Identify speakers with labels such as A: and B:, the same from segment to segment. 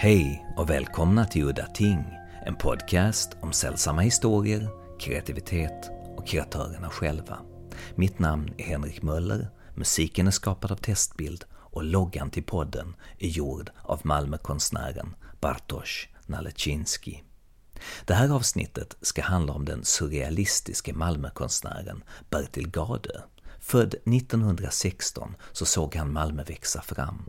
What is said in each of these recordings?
A: Hej och välkomna till Udda Ting, en podcast om sällsamma historier, kreativitet och kreatörerna själva. Mitt namn är Henrik Möller, musiken är skapad av Testbild och loggan till podden är gjord av Malmökonstnären Bartosz Nalecinski. Det här avsnittet ska handla om den surrealistiske Malmökonstnären Bertil Gade. Född 1916 så såg han Malmö växa fram.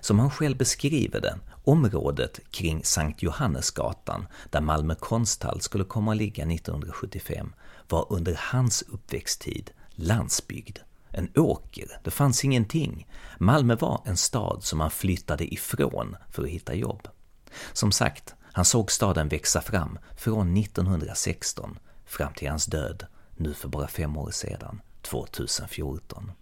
A: Som han själv beskriver det, området kring Sankt Johannesgatan, där Malmö konsthall skulle komma att ligga 1975, var under hans uppväxttid landsbygd. En åker, det fanns ingenting. Malmö var en stad som han flyttade ifrån för att hitta jobb. Som sagt, han såg staden växa fram från 1916 fram till hans död, nu för bara fem år sedan, 2014.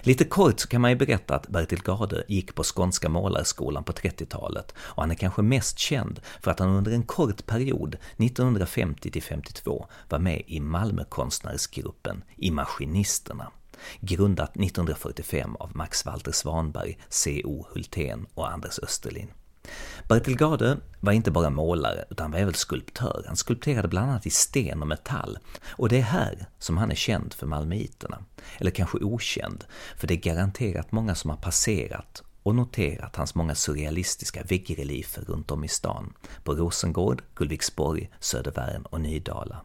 A: Lite kort så kan man ju berätta att Bertil Gade gick på Skånska målarskolan på 30-talet och han är kanske mest känd för att han under en kort period, 1950-52, var med i Malmökonstnärsgruppen Imaginisterna grundat 1945 av Max Walter Svanberg, C.O. Hultén och Anders Österlin. Bertil Gade var inte bara målare, utan var även skulptör. Han skulpterade bland annat i sten och metall. Och det är här som han är känd för malmöiterna. Eller kanske okänd, för det är garanterat många som har passerat och noterat hans många surrealistiska väggreliefer runt om i stan. På Rosengård, Gullviksborg, Södervärn och Nydala.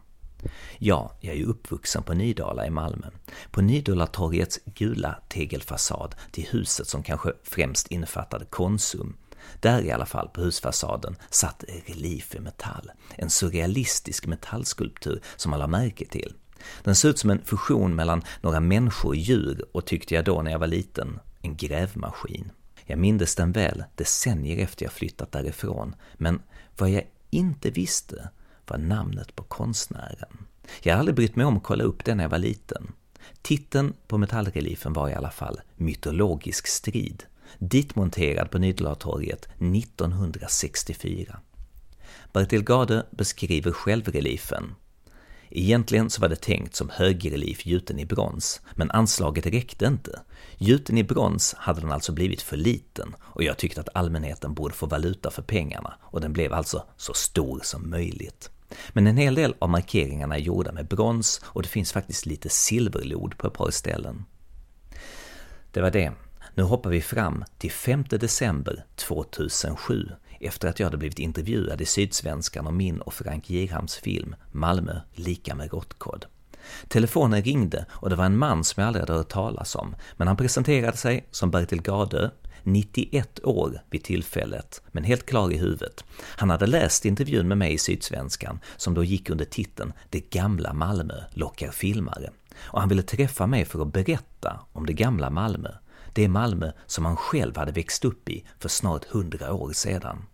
A: Ja, jag är ju uppvuxen på Nydala i Malmö. På Nydalatorgets gula tegelfasad till huset som kanske främst innefattade Konsum där i alla fall på husfasaden satt relief i metall, en surrealistisk metallskulptur som man la märke till. Den såg ut som en fusion mellan några människor och djur och tyckte jag då när jag var liten, en grävmaskin. Jag mindes den väl decennier efter jag flyttat därifrån, men vad jag inte visste var namnet på konstnären. Jag hade aldrig brytt mig om att kolla upp det när jag var liten. Titeln på metallreliefen var i alla fall Mytologisk strid ditmonterad på Nydalatorget 1964. Bertil Gade beskriver själv reliefen. Egentligen så var det tänkt som högrelief gjuten i brons, men anslaget räckte inte. Gjuten i brons hade den alltså blivit för liten och jag tyckte att allmänheten borde få valuta för pengarna och den blev alltså så stor som möjligt. Men en hel del av markeringarna är gjorda med brons och det finns faktiskt lite silverlod på ett par ställen. Det var det. Nu hoppar vi fram till 5 december 2007 efter att jag hade blivit intervjuad i Sydsvenskan om min och Frank Girhams film Malmö lika med råttkod. Telefonen ringde och det var en man som jag aldrig hade hört talas om, men han presenterade sig som Bertil Gardö, 91 år vid tillfället, men helt klar i huvudet. Han hade läst intervjun med mig i Sydsvenskan, som då gick under titeln ”Det gamla Malmö lockar filmare”, och han ville träffa mig för att berätta om det gamla Malmö, det Malmö som han själv hade växt upp i för snart hundra år sedan.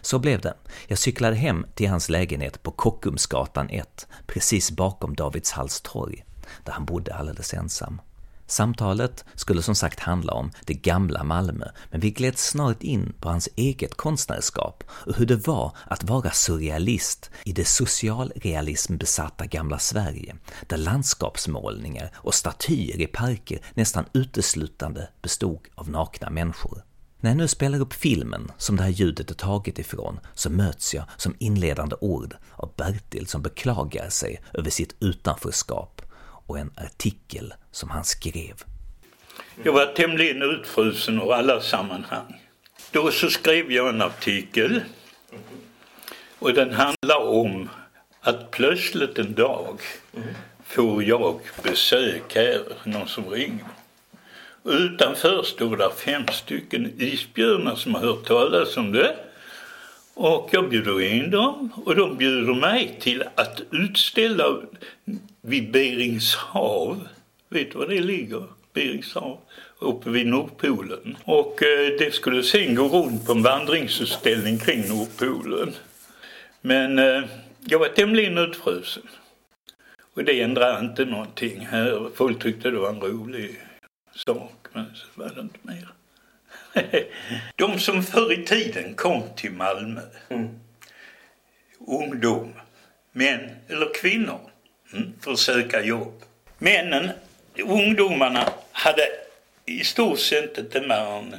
A: Så blev det. Jag cyklade hem till hans lägenhet på Kockumsgatan 1, precis bakom Davidshalls torg, där han bodde alldeles ensam. Samtalet skulle som sagt handla om det gamla Malmö, men vi gled snart in på hans eget konstnärskap och hur det var att vara surrealist i det socialrealismbesatta gamla Sverige, där landskapsmålningar och statyer i parker nästan uteslutande bestod av nakna människor. När jag nu spelar upp filmen som det här ljudet är taget ifrån så möts jag som inledande ord av Bertil som beklagar sig över sitt utanförskap och en artikel som han skrev.
B: Jag var tämligen utfrusen ur alla sammanhang. Då så skrev jag en artikel och den handlar om att plötsligt en dag får jag besök här, någon som ringer. Och utanför stod där fem stycken isbjörnar som har hört talas om det. Och jag bjuder in dem och de bjuder mig till att utställa vid Beringshav. Vet du var det ligger? Beringshav. Uppe vid Nordpolen. Och eh, det skulle sen gå runt på en vandringsutställning kring Nordpolen. Men eh, jag var tämligen utfrusen. Och det ändrade inte någonting här. Folk tyckte det var en rolig sak, men så var det inte mer. De som förr i tiden kom till Malmö, mm. ungdom, män eller kvinnor, för att söka jobb. Männen, ungdomarna, hade i stort sett inte mer än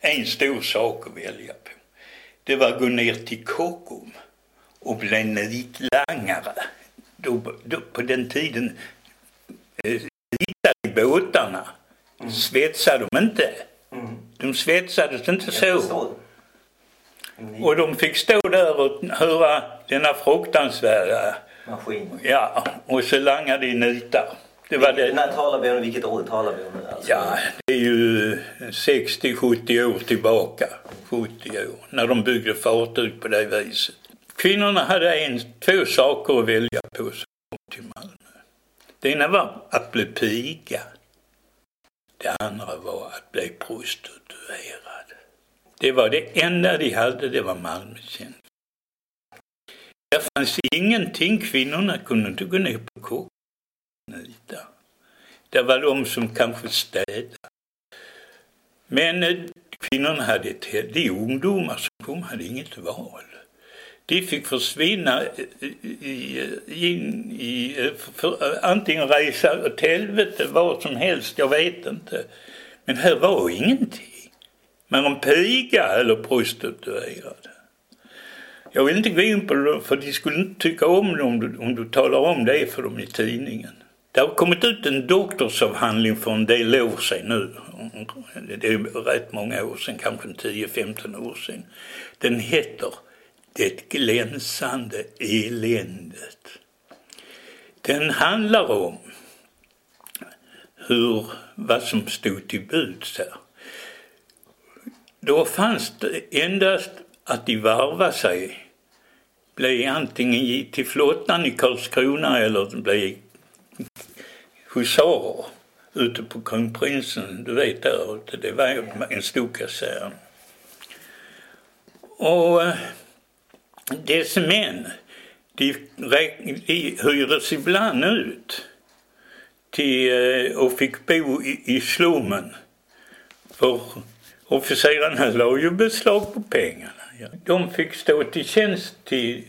B: en stor sak att välja på. det var att gå ner till Kockum och bli nitlangare. Då, då, på den tiden eh, nitade i båtarna. Mm. Svetsade de inte. Mm. De svetsades inte så. Och de fick stå där och höra denna fruktansvärda
C: maskin.
B: Ja, och så langade i nitar. Det var det.
C: När talar vi om, vilket år talar vi om nu?
B: Alltså? Ja, det är ju 60-70 år tillbaka. 70 år, när de byggde fartyg på det viset. Kvinnorna hade en, två saker att välja på som kom till Malmö. Det ena var att bli piga. Det andra var att bli prostituerad. Det var det enda de hade, det var Malmötjänst. Det fanns ingenting, kvinnorna kunde inte gå ner på kock Det var de som kanske städade. Men eh, kvinnorna hade ett, de ungdomar som kom hade inget val. De fick försvinna eh, eh, in i, för, antingen resa åt helvete, vad som helst, jag vet inte. Men här var ingenting. Men en piga eller prostituerad. Jag vill inte gå in på det för de skulle inte tycka om det om du, om du talar om det för dem i tidningen. Det har kommit ut en doktorsavhandling för en del år sedan nu. Det är rätt många år sedan, kanske 10-15 år sedan. Den heter Det glänsande eländet. Den handlar om hur, vad som stod till buds här. Då fanns det endast att de varvade sig. Blev antingen till flottan i Karlskrona eller blev husarer ute på Kronprinsen, du vet där ute. Det var en stor kasern. Och eh, dess män, de, de hyrdes ibland ut till, eh, och fick bo i, i slummen. För officerarna la ju beslag på pengarna. De fick stå till tjänst till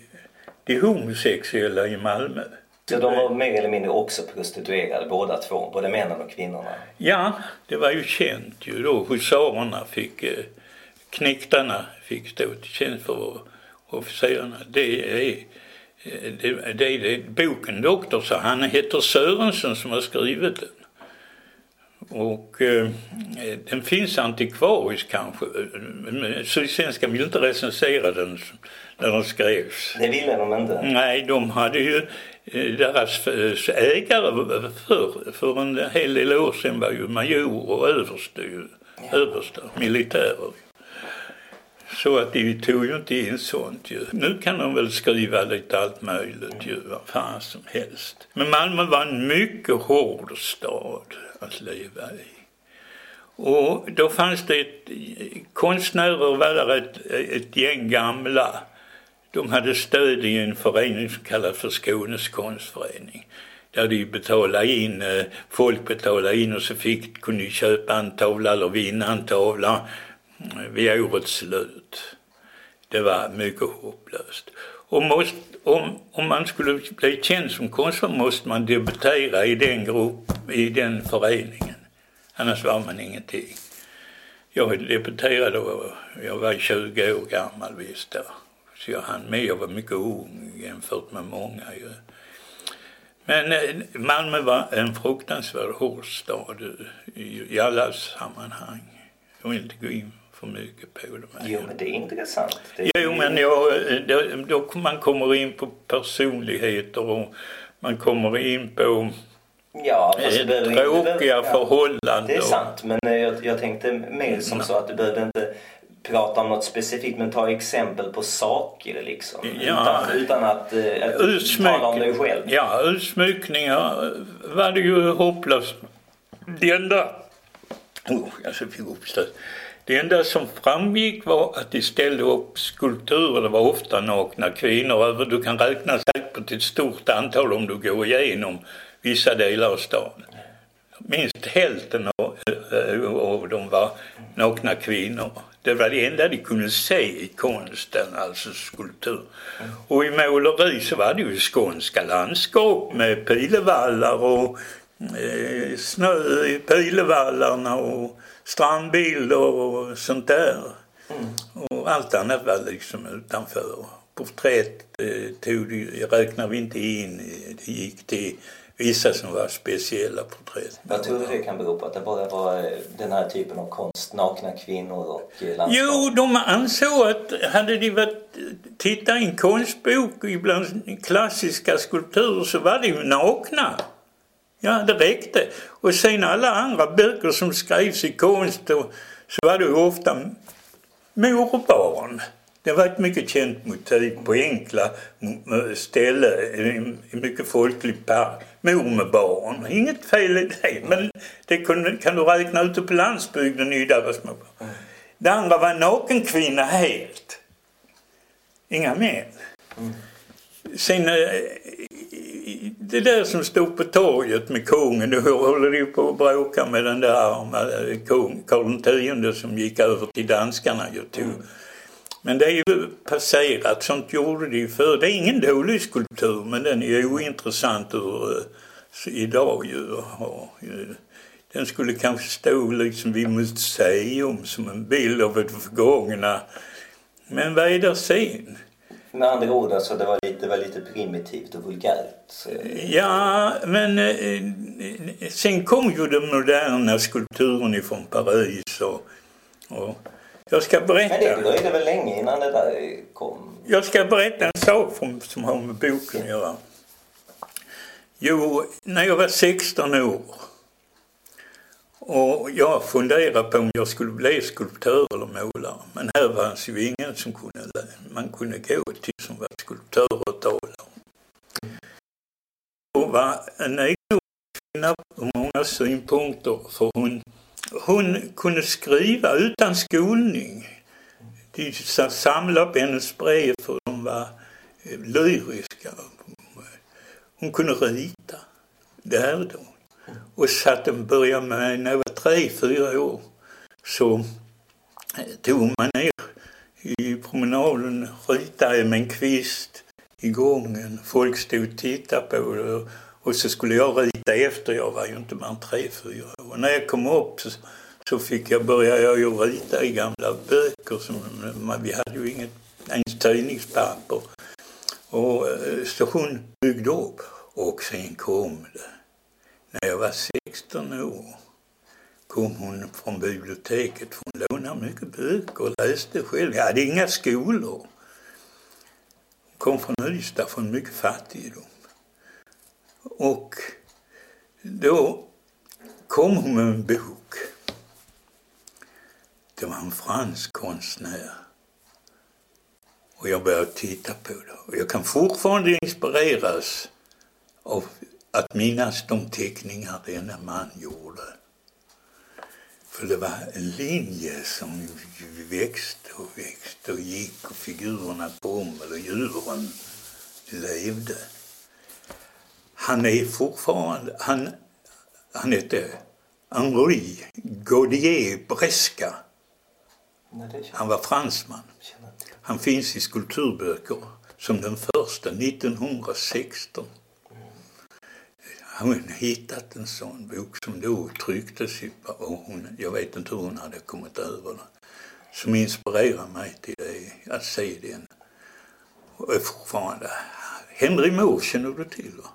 B: de homosexuella i Malmö.
C: Så de var mer eller mindre också prostituerade båda två, både männen och kvinnorna?
B: Ja, det var ju känt ju då. Husarerna fick, eh, knektarna fick stå till tjänst för officerarna. Det är, eh, det, det det, boken Doktor, så han heter Sörensen som har skrivit den. Och eh, den finns antikvarisk kanske. Sydsvenskan vill inte recensera den när den skrevs.
C: Det ville de inte?
B: Nej, de hade ju eh, deras eh, ägare för, för en hel del år sedan var ju major och överste, ja. överste militärer. Så att de tog ju inte in sånt ju. Nu kan de väl skriva lite allt möjligt ju, vad fan som helst. Men Malmö var en mycket hård stad att leva i. Och då fanns det ett, konstnärer var där ett, ett gäng gamla. De hade stöd i en förening som kallas för Skånes konstförening. Där de betalade in, eh, folk betalade in och så fick, kunde de köpa en tavla eller vinna en tavla mm, vid årets slut. Det var mycket hopplöst. Och måste, om, om man skulle bli känd som konstnär måste man debutera i den grupp, i den föreningen. Annars var man ingenting. Jag debuterade då, jag var 20 år gammal visst då. Så jag hann med, jag var mycket ung jämfört med många ju. Men eh, Malmö var en fruktansvärd hård stad i, i alla sammanhang. Jag vill inte gå in för mycket på det.
C: Jo, men det är intressant. Det
B: är jo, men jag, då, då man kommer in på personligheter och man kommer in på
C: Ja,
B: fast eh, tråkiga inte, förhållanden.
C: Det är sant, men jag, jag tänkte mer som så att du behöver inte prata om något specifikt men ta exempel på saker liksom. Ja, utan, utan att, eh, att utsmyck, tala om dig själv.
B: Ja, utsmyckningar var det ju hopplöst. Det enda... Oh, jag fick uppstöt. Det enda som framgick var att de ställde upp skulpturer, det var ofta nakna kvinnor. Du kan räkna säkert till ett stort antal om du går igenom vissa delar av staden. Minst hälften av, eh, av dem var nakna kvinnor. Det var det enda de kunde se i konsten, alltså skulptur. Och i måleri så var det ju skånska landskap med pilevallar och eh, snö i pilevallarna och strandbilder och sånt där. Mm. Och allt annat var liksom utanför. Porträtt eh, tog de, räknar vi inte in. Det gick till vissa som var speciella porträtt.
C: Vad tror du det kan bero på? Att det bara var eh, den här typen av konst, nakna kvinnor och eh, landskap?
B: Jo, de ansåg att hade de varit, titta i en konstbok ibland klassiska skulpturer så var de nakna. Ja, det räckte. Och sen alla andra böcker som skrevs i konst och, så var det ofta mor och barn. Det var ett mycket känt motiv på enkla ställen, i mycket folklig park. Barn. Inget fel i det, men det kan, kan du räkna ute på landsbygden i där små barn. Det andra var en nakenkvinna helt. Inga män. Mm. Sen eh, det där som stod på torget med kungen, då håller de på att bråka med den där med kung, Karl X som gick över till danskarna och tog. Men det är ju passerat, sånt gjorde de förr. Det är ingen dålig skulptur men den är ointressant ur, uh, idag ju. Uh, den skulle kanske stå liksom vid museum som en bild av det förgångna. Men vad är det sen?
C: Med andra ord, alltså, det, var lite, det var lite primitivt och vulgärt.
B: Ja, men eh, sen kom ju den moderna skulpturen ifrån Paris och, och jag ska berätta. Men
C: det dröjde väl länge innan det där kom?
B: Jag ska berätta en sak som, som har med boken att göra. Jo, när jag var 16 år och jag funderade på om jag skulle bli skulptör eller målare. Men här fanns ju ingen som kunde, man kunde gå till som var skulptör och tala om. Hon var en egendomlig kvinna på många synpunkter för hon, hon kunde skriva utan skolning. De samlade på hennes brev för de var eh, lyriska. Hon kunde rita. Det lärde hon. Och satt och började med, när jag var tre, fyra år, så eh, tog man ner i promenaden, ritade med en kvist i gången. Folk stod och tittade på det och så skulle jag rita efter. Jag var ju inte mer än tre, fyra år. Och när jag kom upp så, så fick jag börja jag ju rita i gamla böcker. Som, vi hade ju inget ens tidningspapper. Och eh, så hon byggde upp. Och sen kom det. När jag var 16 år kom hon från biblioteket. Hon lånade mycket böcker och läste själv. Jag hade inga skolor. Hon kom från Ystad, från mycket fattigdom. Och då kom hon med en bok. Det var en fransk konstnär. Och jag började titta på det. Och jag kan fortfarande inspireras av att minnas de teckningar denna man gjorde. För det var en linje som växte och växte och gick och figurerna kom och djuren levde. Han är fortfarande, han, han hette Henri Gaudier Bresca. Han var fransman. Han finns i skulpturböcker som den första 1916 hon hittat en sån bok som då trycktes och hon, jag vet inte hur hon hade kommit över den. Som inspirerade mig till det, att se den. Och fortfarande. Henry Moore känner du till va?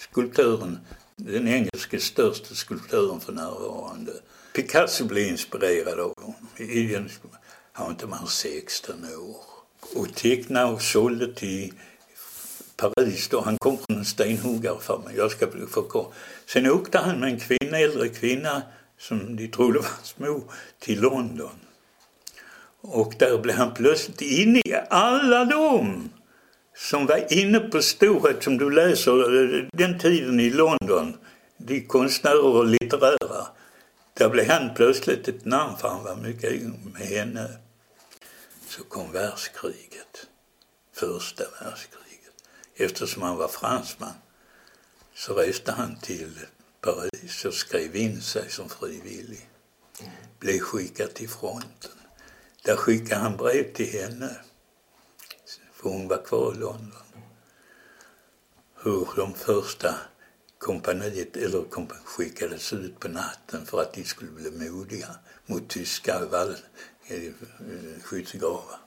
B: Skulptören, den engelske största skulptören för närvarande. Picasso blev inspirerad av honom. Han var inte mer än 16 år. Och tecknade och sålde till Paris då. Han kom från en stenhuggarfamilj. Jag ska bli för Sen åkte han med en kvinna, äldre kvinna som de trodde var små till London. Och där blev han plötsligt inne i alla dem som var inne på storhet som du läser eh, den tiden i London. De konstnärer och litterära. Där blev han plötsligt ett namn för han var mycket med henne. Så kom världskriget. Första världskriget eftersom han var fransman så reste han till Paris och skrev in sig som frivillig. Blev skickad till fronten. Där skickade han brev till henne, för hon var kvar i London. Hur de första kompaniet eller kompan skickades ut på natten för att de skulle bli modiga mot tyska vall, eh, skyttegravar.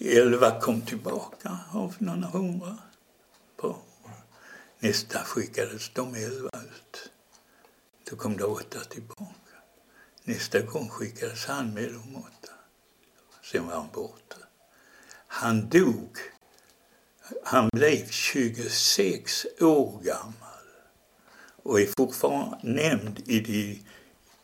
B: elva kom tillbaka av några hundra. På. Nästa skickades de elva ut. Då kom det åtta tillbaka. Nästa gång skickades han med de åtta. Sen var han borta. Han dog. Han blev 26 år gammal och är fortfarande nämnd i de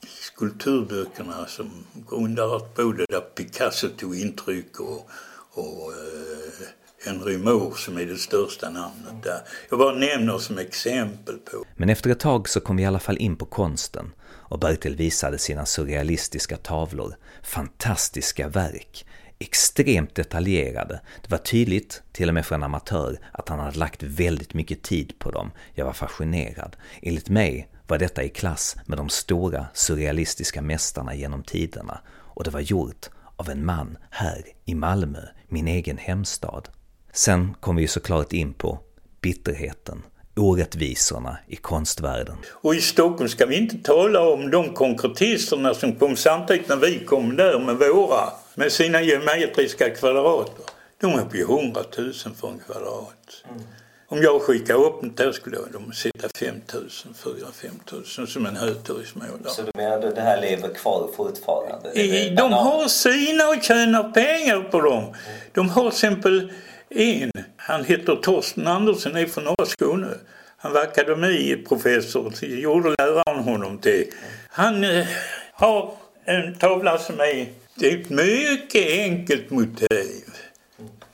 B: skulpturböckerna som grundar både där Picasso tog intryck och, och eh, Henry Moore som är det största namnet där. Jag bara nämner som exempel på.
A: Men efter ett tag så kom vi i alla fall in på konsten och Bertil visade sina surrealistiska tavlor, fantastiska verk, extremt detaljerade. Det var tydligt, till och med för en amatör, att han hade lagt väldigt mycket tid på dem. Jag var fascinerad. Enligt mig var detta i klass med de stora surrealistiska mästarna genom tiderna och det var gjort av en man här i Malmö, min egen hemstad. Sen kom vi såklart in på bitterheten, orättvisorna i konstvärlden.
B: Och i Stockholm ska vi inte tala om de konkretisterna som kom samtidigt när vi kom där med våra, med sina geometriska kvadrater. De är på 100 000 för en kvadrat. Mm. Om jag skickar upp det där skulle de sätta 5 000, 4 5 000 som en högturismålare.
C: Så du menar att det här lever kvar fortfarande?
B: De har sina och tjänar pengar på dem. Mm. De har till exempel en, han heter Torsten Andersson, är från norra Skåne. Han var akademiprofessor, gjorde läraren honom till. Han eh, har en tavla som är, det är ett mycket enkelt motiv.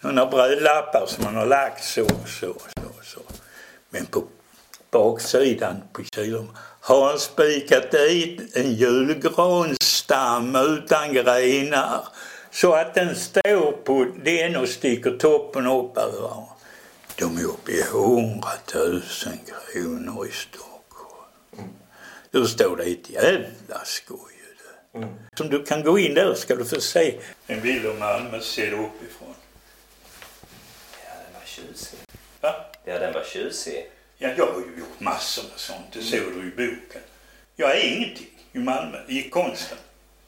B: Några brödlappar som man har lagt så, så, så, så. Men på baksidan på kylrummet har han spikat dit en julgransstam utan grenar så att den står på den och sticker toppen upp över. De är uppe i 100 000 kronor i Stockholm. Då står det ett jävla skoj. Mm. Som du kan gå in där ska du få se en bild av Malmö ser uppifrån.
C: Ja, den var tjusig.
B: Va?
C: Ja, den var tjusig.
B: Ja, jag har ju gjort massor med sånt. Det såg du i boken. Jag är ingenting i Malmö, i konsten.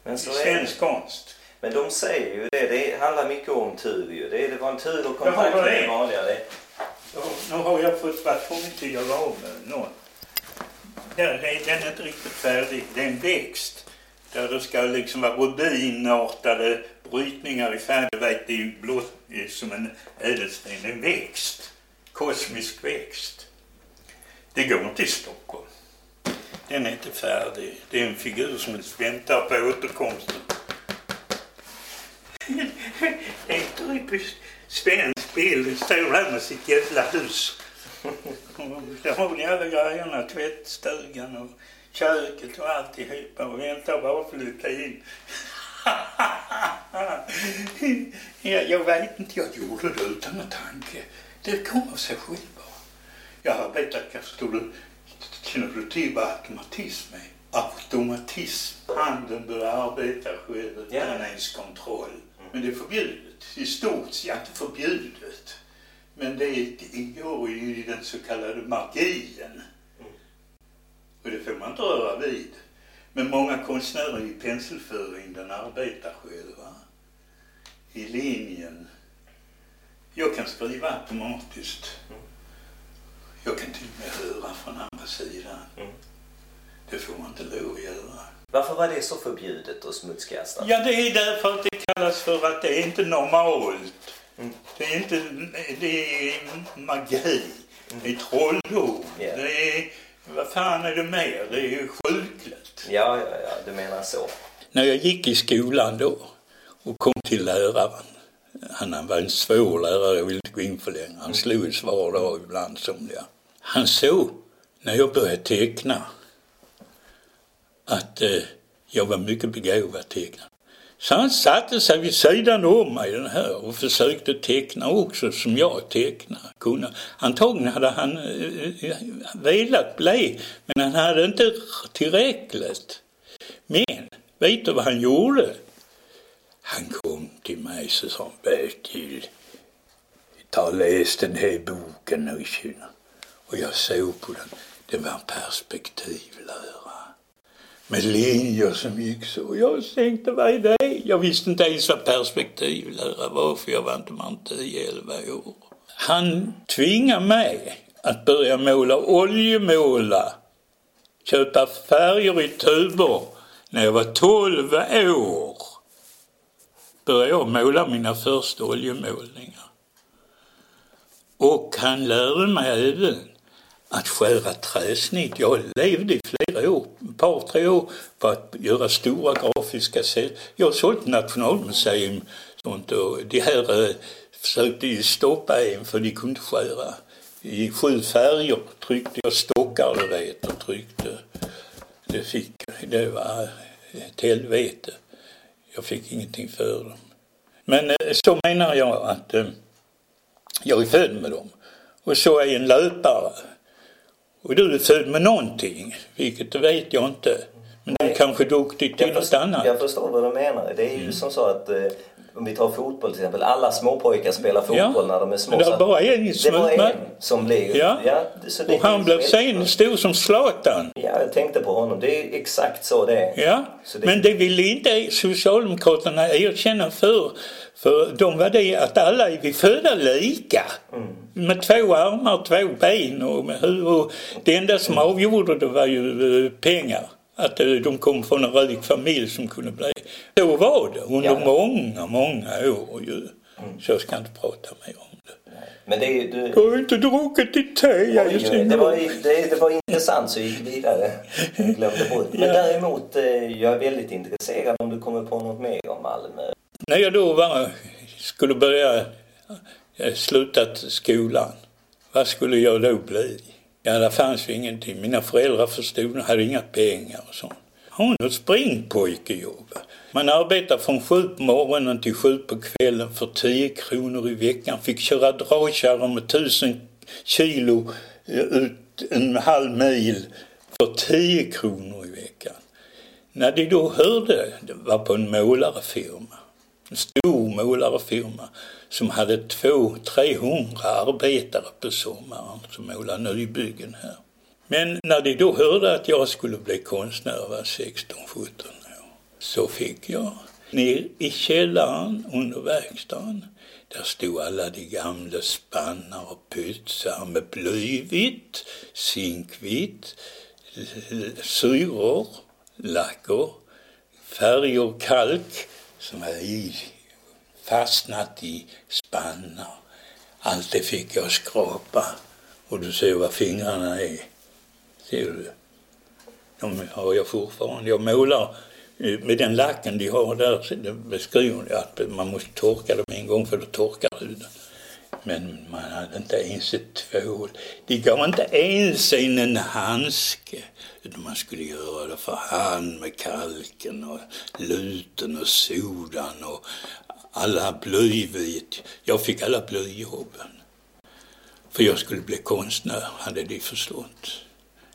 B: Men så I svensk konst.
C: Men de säger ju det, det handlar mycket om tur ju. Det, det var en tur och kontakt med det vanliga. Det.
B: Nu har jag fått varit tvungen till att göra av med någon. Den, den är inte riktigt färdig. Det är en växt där det ska liksom vara rubinartade brytningar i färg. Du vet, det är ju blått som en ädelsten. En växt. Kosmisk växt. Det går inte i Stockholm. Den är inte färdig. Det är en figur som väntar på återkomsten. Det är typiskt svensk bild. Står där med sitt jävla hus. Där har ni alla grejerna. Tvättstugan och köket och alltihopa och väntar bara att flytta in. ja, jag vet inte, jag gjorde det utan en tanke. Det kom av sig själv bara. Jag har arbetat, förstår du, känner du till vad automatism är? Automatism. Handen börjar arbeta själv utan ens kontroll. Men det är förbjudet. I stort sett förbjudet. Men det ingår ju i den så kallade magin. Och det får man inte röra vid. Men många konstnärer i penselföring, den arbetar själva. I linjen. Jag kan skriva automatiskt. Jag kan till och med höra från andra sidan. Det får man inte lov att göra.
C: Varför var det så förbjudet och smutskastat?
B: Ja, det är därför att det kallas för att det är inte normalt. Mm. Det är inte, det är magi. Mm. Det är trolldom. Yeah. Det är, vad fan är det mer? Det är ju sjukligt.
C: Ja, ja, ja, du menar så.
B: När jag gick i skolan då och kom till läraren. Han var en svår lärare, jag vill inte gå in för det. Han slog ett svar dag ibland somliga. Han såg, när jag började teckna, att eh, jag var mycket begåvad tecknare. Så han satte sig vid sidan om mig den här och försökte teckna också som jag tecknar. Kunde. Antagligen hade han eh, eh, velat bli, men han hade inte tillräckligt. Men, vet du vad han gjorde? Han kom till mig och sa Bertil, ta och läs den här boken nu. Och jag såg på den. den var en perspektivlärare med linjer som gick så. Jag tänkte, vad är det? jag visste inte ens vad perspektivlära var för jag var inte mer än 10-11 år. Han tvingade mig att börja måla oljemåla, köpa färger i tuber när jag var 12 år. Började jag måla mina första oljemålningar. Och han lärde mig även att skära träsnitt. Jag levde i flera år, ett par, tre år på att göra stora grafiska sätt. Jag har sålt Nationalmuseum sånt och de här eh, försökte ju stoppa en för de kunde skära. I sju färger tryckte jag stockar du vet och tryckte. Det fick, det var ett helvete. Jag fick ingenting för dem. Men eh, så menar jag att eh, jag är född med dem. Och så är en löpare. Och du är född med någonting, vilket vet jag inte. Men du är kanske duktig till något annat.
C: Jag förstår vad du menar. Det är ju mm. som så att eh, om vi tar fotboll till exempel. Alla småpojkar spelar fotboll ja. när de är små.
B: Men det är bara en
C: som Det var en som blev...
B: Ja. ja och han blev sen stor som Zlatan.
C: Ja, jag tänkte på honom. Det är exakt så det är.
B: Ja, det... men det ville inte Socialdemokraterna erkänna för. För de var det att alla är vi födda lika. Mm. Med två armar, två ben och med huvud. Det enda som avgjorde det var ju eh, pengar. Att de kom från en rik familj som kunde bli. Så var det under ja. många, många år ju. Mm. Så jag ska inte prata mer om det.
C: Men det, du...
B: Jag har inte druckit ditt te. Jag
C: oj, oj, det, var, det, det var intressant så jag gick vidare. Jag glömde bort. Men ja. däremot, eh, jag är väldigt intresserad om du kommer på något mer om Malmö.
B: När jag då var, skulle börja, eh, slutat skolan, vad skulle jag då bli? Ja, det fanns ju ingenting. Mina föräldrar förstod, hade inga pengar och sånt. Har springpojkejobb. Man arbetar från sju på morgonen till sju på kvällen för tio kronor i veckan. Fick köra dragkärra med tusen kilo eh, ut en halv mil för tio kronor i veckan. När de då hörde, det var på en målarfirma, en stor målarfirma som hade 200-300 arbetare på sommaren som målade nybyggen här. Men när de då hörde att jag skulle bli konstnär var 16-17 år så fick jag ner i källaren under verkstaden. Där stod alla de gamla spannar och pytsar med blyvitt, zinkvitt, syror, lacker, färger, kalk som är i fastnat i spannar. Allt det fick jag skrapa. Och du ser vad fingrarna är. Ser du? De har jag fortfarande. Jag målar eh, med den lacken de har där beskriver jag att man måste torka dem en gång för då torkar huden. Men man hade inte ens ett tvål. De gav inte ens in en handske. Utan man skulle göra det för hand med kalken och luten och sodan och alla blyvit. Jag fick alla blyjobben. För jag skulle bli konstnär, hade de förstått.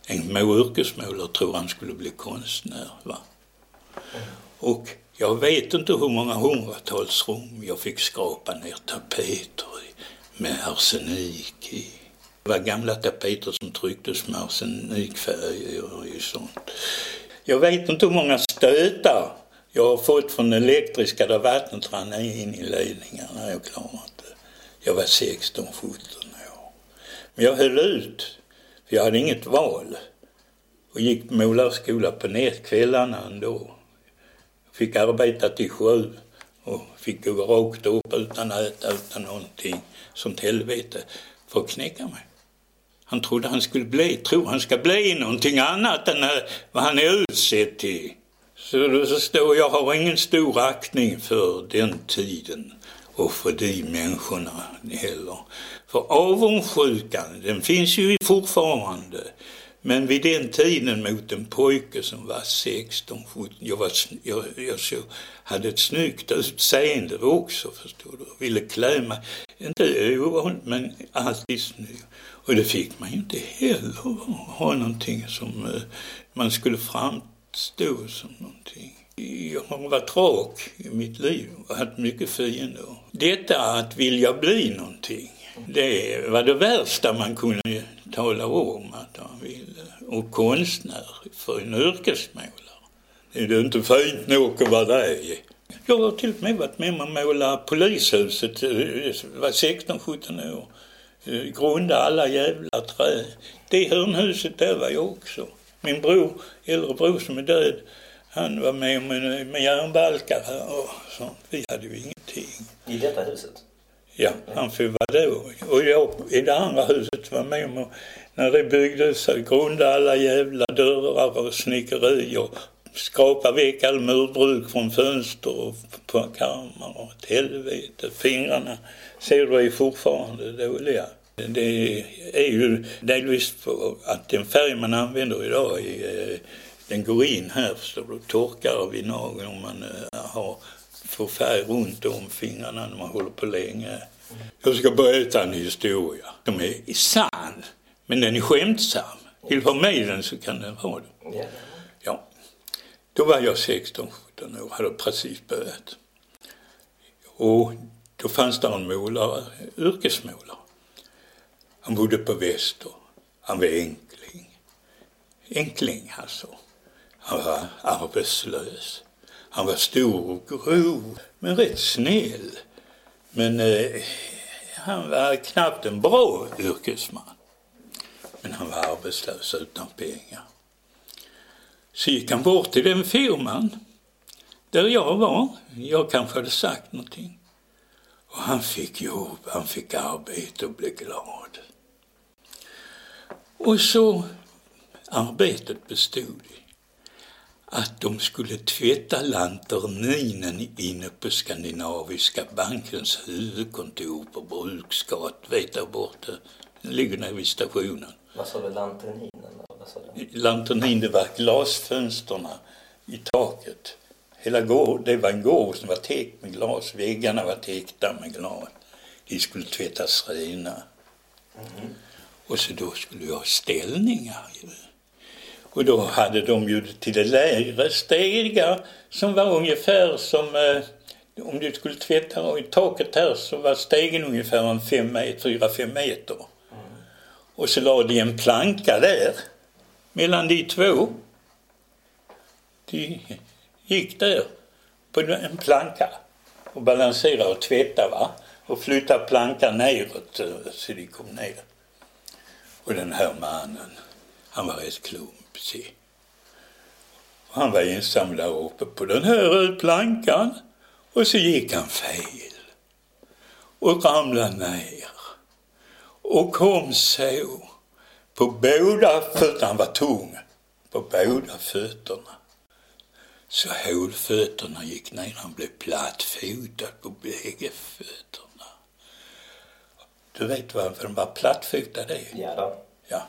B: En yrkesmålare tror han skulle bli konstnär. Va? Och jag vet inte hur många hundratals rum jag fick skrapa ner tapeter i med arsenik i. Det var gamla tapeter som trycktes med arsenikfärger och sånt. Jag vet inte hur många stötar jag har fått från elektriska där vattnet rann in i ledningarna. Jag klarade inte. Jag var 16, 17 år. Men jag höll ut, för jag hade inget val. Och gick målarskola på nätkvällarna ändå. Fick arbeta till sju och fick gå rakt upp utan att äta, utan någonting. Sånt helvete. För att knäcka mig. Han trodde han skulle bli, tror han ska bli någonting annat än eh, vad han är utsedd till. Så det står, jag har ingen stor aktning för den tiden och för de människorna heller. För avundsjukan, den finns ju fortfarande. Men vid den tiden mot en pojke som var 16, 17, jag, var, jag, jag så, hade ett snyggt utseende också förstår du. Ville klä mig, inte ovanligt men alltid snygg. Och det fick man ju inte heller ha någonting som eh, man skulle fram stå som någonting. Jag har varit rak i mitt liv och haft mycket fiender. Detta att vilja bli någonting, det var det värsta man kunde tala om att man ville. Och konstnär för en yrkesmålare. Det är inte fint nog att vara det. Jag har till och med varit med om att måla polishuset, eh, jag var 16-17 år. Eh, grunda alla jävla trä. Det hörnhuset där var jag också. Min bror, äldre bror som är död, han var med med, med järnbalkar och sånt. Vi hade ju ingenting.
C: I detta huset?
B: Ja, han får vara då. Och jag i det andra huset var med om när det byggdes, grunda alla jävla dörrar och snickeri och skrapa väck all murbruk från fönster och på kammare och ett helvete. Fingrarna ser du är fortfarande dåliga. Det är ju delvis för att den färg man använder idag är, den går in här förstår du, torkar vid nageln om man eh, har, får färg runt om fingrarna när man håller på länge. Jag ska berätta en historia som är sann, men den är skämtsam. Vill du ha med den så kan den ha den. Ja. Då var jag 16-17 år, hade precis börjat. Och då fanns det en målare, yrkesmålare. Han bodde på Väster. Han var enkling. Enkling alltså. Han var arbetslös. Han var stor och grov, men rätt snäll. Men eh, han var knappt en bra yrkesman. Men han var arbetslös utan pengar. Så gick han bort till den firman där jag var. Jag kanske hade sagt någonting. Och han fick jobb, han fick arbete och blev glad. Och så arbetet bestod i att de skulle tvätta lanterninen inne på Skandinaviska bankens huvudkontor på Bruksgat, vet där borta. Den ligger nere vid stationen.
C: Vad sa du, lanterninen?
B: Lanternin, det var glasfönsterna i taket. Hela gård, det var en gård som var täckt med glas. Väggarna var täckta med glas. De skulle tvättas rena. Mm. Och så då skulle vi ha ställningar. Och då hade de ju till det lägre stegar som var ungefär som eh, om du skulle tvätta i taket här så var stegen ungefär en fem meter, fyra, fem meter. Mm. Och så la de en planka där mellan de två. De gick där på en planka och balanserade och tvättade va? och flyttade plankan neråt eh, så de kom ner. Och den här mannen, han var rätt klumpig. Han var ensam där uppe på den här plankan och så gick han fel och ramlade ner och kom så på båda fötterna, han var tung, på båda fötterna. Så hålfötterna gick ner, han blev plattfotad på bägge fötterna. Du vet varför de var plattfotade?
C: Ja då.
B: Ja.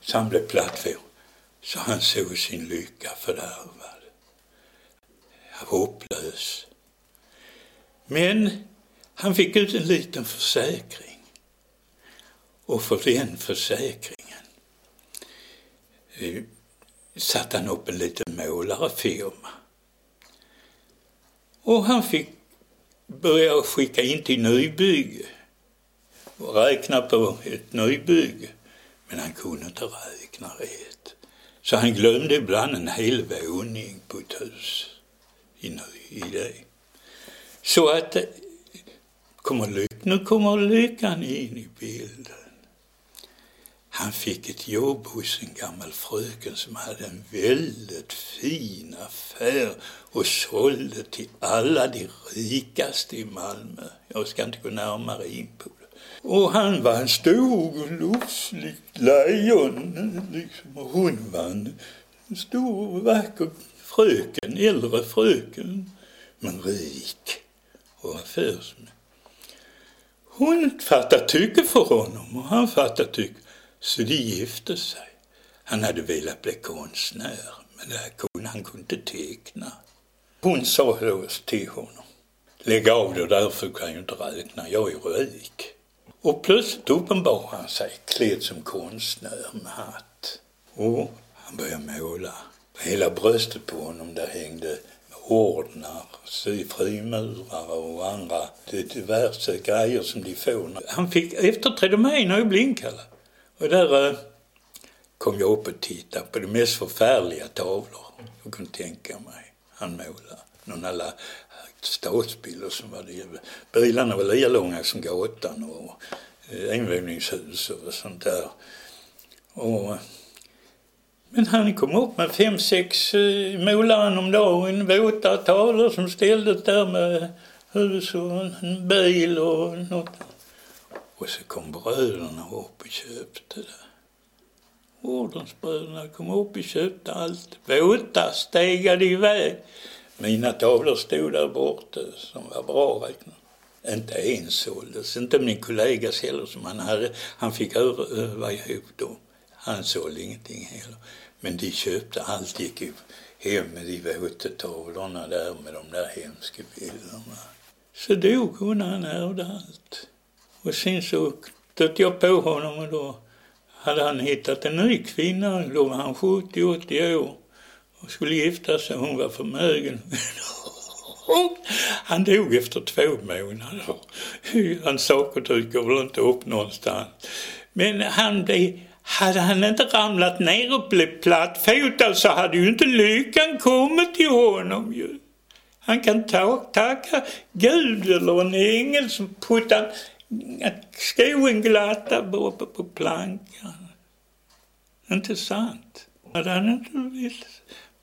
B: Så han blev plattfotad. Så han såg sin lycka fördärvad. Hopplös. Men han fick ut en liten försäkring. Och för den försäkringen eh, satte han upp en liten målarfirma. Och han fick börja skicka in till nybygge och räkna på ett nybygge. Men han kunde inte räkna rätt. Så han glömde ibland en hel våning på ett hus i, i det. Så att eh, kommer lyck, nu kommer lyckan in i bilden. Han fick ett jobb hos en gammal fröken som hade en väldigt fin affär och sålde till alla de rikaste i Malmö. Jag ska inte gå närmare in på och han var en stor, lufsligt lejon. Liksom. Och hon var en stor, vacker fröken, äldre fröken. Men rik och affärsman. Hon fattade tycke för honom och han fattade tycke. Så de gifte sig. Han hade velat bli konstnär, men det kunde, han kunde inte teckna. Hon sa då till honom, lägg av det därför kan jag inte räkna, jag är rik. Och plötsligt uppenbarade han sig klädd som konstnär med hatt. Och han började måla. På hela bröstet på honom där hängde ordnar, frimurare och andra diverse grejer som de får. Han fick efterträda mig när jag blev inkallad. Och där eh, kom jag upp och tittade på de mest förfärliga tavlor jag kunde tänka mig. Han målade. någon alla stadsbilder som var det. Bilarna var lika långa som gatan och eh, envåningshus och sånt där. Och, men han kom upp med fem, sex eh, målare om dagen, våta tavlor som ställdes där med hus och en bil och något. Och så kom bröderna upp och köpte det. Ordensbröderna kom upp och köpte allt. Våta stegade iväg. Mina tavlor stod där borta som var bra räknat. Inte en såldes, inte min kollegas heller som han hade. Han fick öva ihop dem. Han sålde ingenting heller. Men de köpte allt, gick hem med de våta tavlorna där med de där hemska bilderna. Så dog hon, han ärvde allt. Och sen så stötte jag på honom och då hade han hittat en ny kvinna. Då var han 70-80 år och skulle gifta sig. Hon var förmögen. Han dog efter två månader. Hans saker dyker väl inte upp någonstans. Men han blev, hade han inte ramlat ner och blivit plattfotad så hade ju inte lyckan kommit till honom ju. Han kan ta, tacka Gud eller en ängel som puttar skoen glatta på, på, på plankan. Inte sant? Hade han inte blivit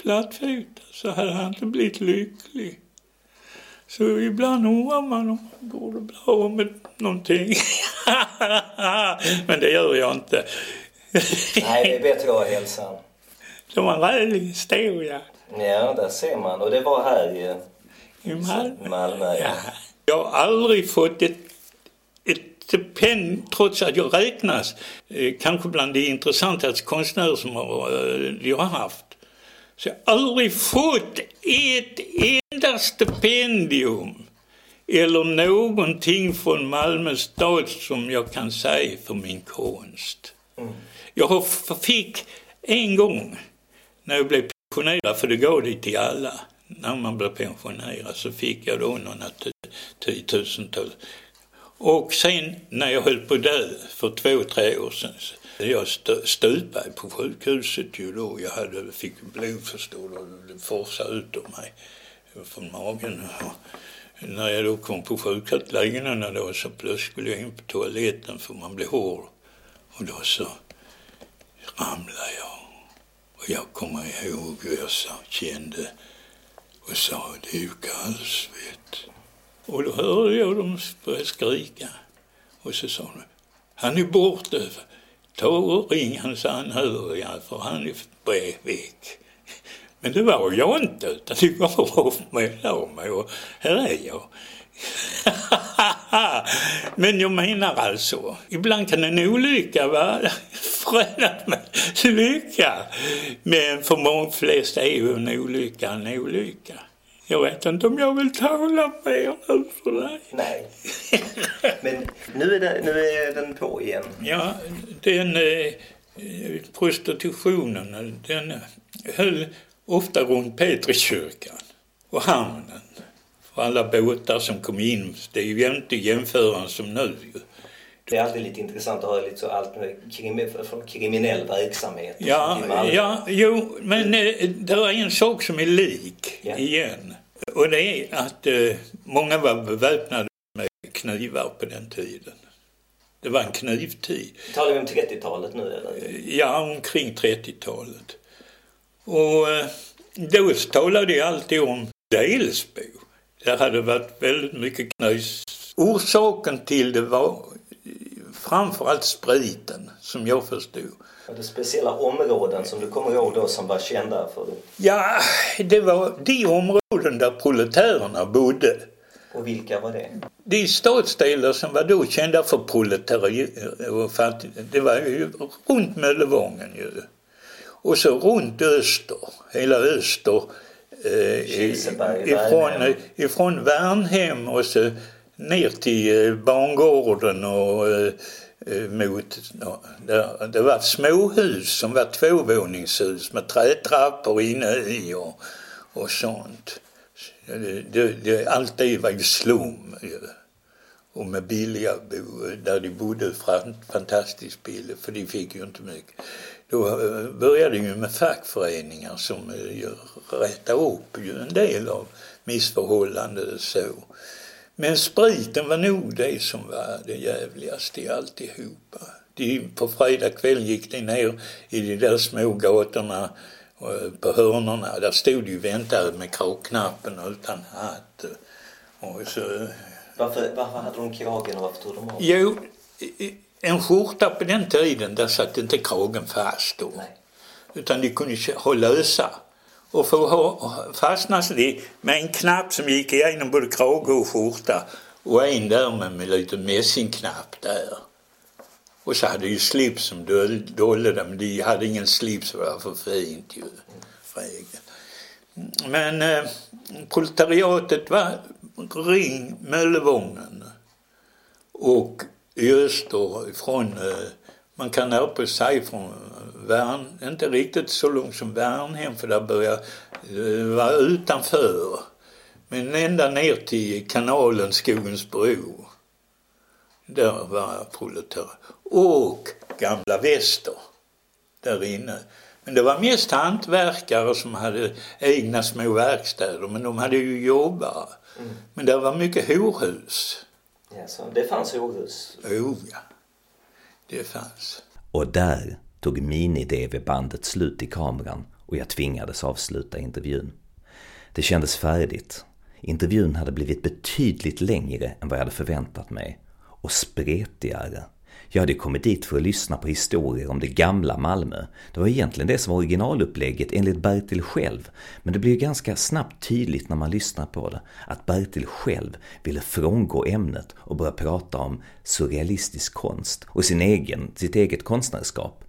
B: plattfotad så hade han inte blivit lycklig. Så ibland undrar man om man borde bli av med någonting. Men det gör jag inte.
C: Nej, det är bättre att ha hälsan.
B: Det var en rälig historia.
C: Ja, där ser man. Och det var här ju.
B: I Malmö.
C: Malmö ja.
B: Jag har aldrig fått ett, ett stipend, trots att jag räknas eh, kanske bland de intressantaste konstnärer som eh, jag har haft. Så jag har aldrig fått ett enda stipendium eller någonting från Malmö stad som jag kan säga för min konst. Mm. Jag fick en gång när jag blev pensionerad, för det gav det till alla, när man blev pensionerad så fick jag då några tiotusentals. Och sen när jag höll på att dö för två, tre år sedan jag stupade på sjukhuset ju då. Jag hade, fick blodförstånd och det forsade ut ur mig från magen. Och när jag då kom på sjukhuset då så plötsligt skulle jag in på toaletten för man blev hård. Och då så ramlade jag. Och jag kommer ihåg hur jag sa, kände och sa det är ju kallsvett. Och då hörde jag dem börja skrika. Och så sa de, han är borta. Ta och ring hans anhöriga för han är bredvid. Men det var jag inte utan det var mig av mig och här är jag. Men jag menar alltså, ibland kan en olycka vara förenad med lycka. Men för många flesta är ju en olycka en olycka. Jag vet inte om jag vill tala mer nu för dig.
C: Nej. Men nu är, det, nu är den på igen.
B: Ja, den eh, prostitutionen den höll ofta runt Petriskyrkan och hamnen. För alla båtar som kom in, det är ju inte jämförande som nu ju.
C: Det är alltid lite intressant att höra lite så allt med krim, från kriminell verksamhet.
B: Ja, ja, jo, men eh, det är en sak som är lik ja. igen. Och det är att eh, många var beväpnade med knivar på den tiden. Det var en knivtid.
C: Talar vi om 30-talet nu eller?
B: Ja, omkring 30-talet. Och eh, då talade jag alltid om Delsbo. Det hade varit väldigt mycket knös. Orsaken till det var framförallt spriten, som jag förstod.
C: Var det speciella områden som du kommer ihåg då som var kända för det?
B: Ja, det var de områden där proletärerna bodde.
C: Och vilka var det?
B: De stadsdelar som var då kända för proletariat det var ju runt Möllevången ju. Och så runt öster, hela öster. Eh, ifrån, ifrån Värnhem och så ner till eh, bangården och eh, eh, mot, det, det var ett småhus som var tvåvåningshus med trätrappor inne i och, och sånt. Det, det, det, allt det var ju slum och med billiga bo, där de bodde fantastiskt billigt för de fick ju inte mycket. då började började ju med fackföreningar som rättade upp ju en del av missförhållanden så. Men spriten var nog det som var det jävligaste i alltihopa. De, på fredag kväll gick de ner i de där små gatorna på hörnorna. Där stod de och väntade med kravknappen utan hatt. Och så...
C: varför, varför hade de kragen och varför tog de av
B: Jo, en skjorta på den tiden där satt inte kragen fast då. Nej. Utan de kunde ha lösa. Och för att med en knapp som gick igenom både krage och skjorta och en där med, en liten mässingknapp där. Och så hade ju slips som dolde det, men de hade ingen slips för det var för fint ju. Men eh, proletariatet var ring Möllevången och i öster ifrån, eh, man kan närpa sig från Värn, inte riktigt så långt som Värnhem för där börjar eh, vara utanför. Men ända ner till kanalen Skogens bro. Där var proletariat. Och Gamla Väster där inne. Men det var mest hantverkare som hade egna små verkstäder men de hade ju jobbare. Mm. Men det var mycket horhus.
C: Ja, så det fanns horhus?
B: Oh ja, det fanns.
A: Och där tog mini-DV-bandet slut i kameran och jag tvingades avsluta intervjun. Det kändes färdigt. Intervjun hade blivit betydligt längre än vad jag hade förväntat mig och spretigare. Jag hade kommit dit för att lyssna på historier om det gamla Malmö. Det var egentligen det som var originalupplägget enligt Bertil själv. Men det blev ganska snabbt tydligt när man lyssnar på det att Bertil själv ville frångå ämnet och börja prata om surrealistisk konst och sin egen, sitt eget konstnärskap.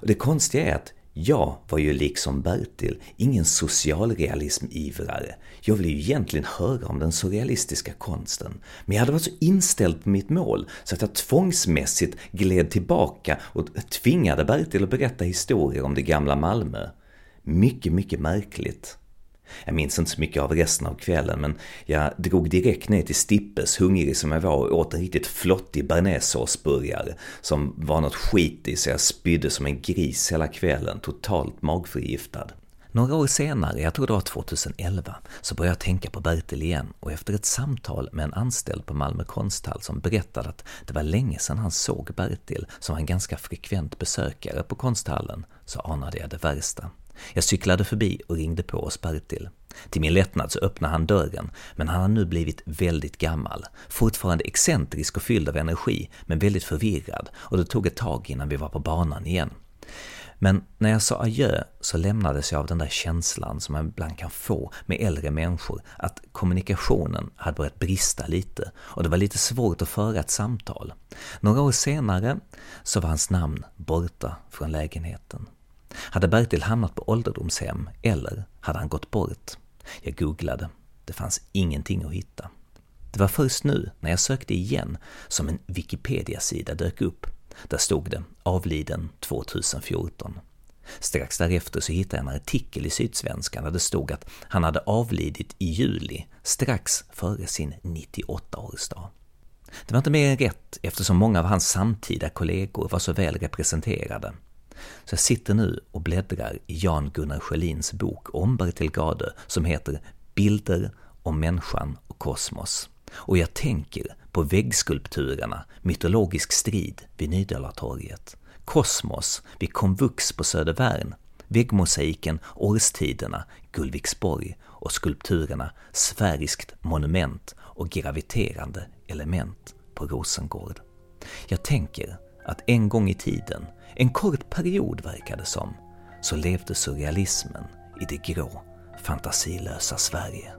A: Och det konstiga är att jag var ju liksom Bertil ingen socialrealism-ivrare. Jag ville ju egentligen höra om den surrealistiska konsten. Men jag hade varit så inställd på mitt mål så att jag tvångsmässigt gled tillbaka och tvingade Bertil att berätta historier om det gamla Malmö. Mycket, mycket märkligt. Jag minns inte så mycket av resten av kvällen men jag drog direkt ner till Stippes, hungrig som jag var, och åt en riktigt flottig bearnaisesåsburgare som var något skit i så jag spydde som en gris hela kvällen, totalt magförgiftad. Några år senare, jag tror det var 2011, så började jag tänka på Bertil igen och efter ett samtal med en anställd på Malmö konsthall som berättade att det var länge sedan han såg Bertil, som var en ganska frekvent besökare på konsthallen, så anade jag det värsta. Jag cyklade förbi och ringde på hos Bertil. Till min lättnad så öppnade han dörren, men han har nu blivit väldigt gammal, fortfarande excentrisk och fylld av energi, men väldigt förvirrad och det tog ett tag innan vi var på banan igen. Men när jag sa adjö så lämnades jag av den där känslan som man ibland kan få med äldre människor, att kommunikationen hade börjat brista lite och det var lite svårt att föra ett samtal. Några år senare så var hans namn borta från lägenheten. Hade Bertil hamnat på ålderdomshem eller hade han gått bort? Jag googlade. Det fanns ingenting att hitta. Det var först nu, när jag sökte igen, som en Wikipedia-sida dök upp. Där stod det ”avliden 2014”. Strax därefter så hittade jag en artikel i Sydsvenskan där det stod att han hade avlidit i juli, strax före sin 98-årsdag. Det var inte mer än rätt eftersom många av hans samtida kollegor var så väl representerade. Så jag sitter nu och bläddrar i Jan-Gunnar Sjölins bok om Bertil Gade som heter Bilder om människan och kosmos. Och jag tänker på väggskulpturerna Mytologisk strid vid Nydalatorget, Kosmos vid Komvux på Södervärn, väggmosaiken Årstiderna, Gullviksborg och skulpturerna Sfäriskt monument och graviterande element på Rosengård. Jag tänker att en gång i tiden en kort period verkade som, så levde surrealismen i det grå, fantasilösa Sverige.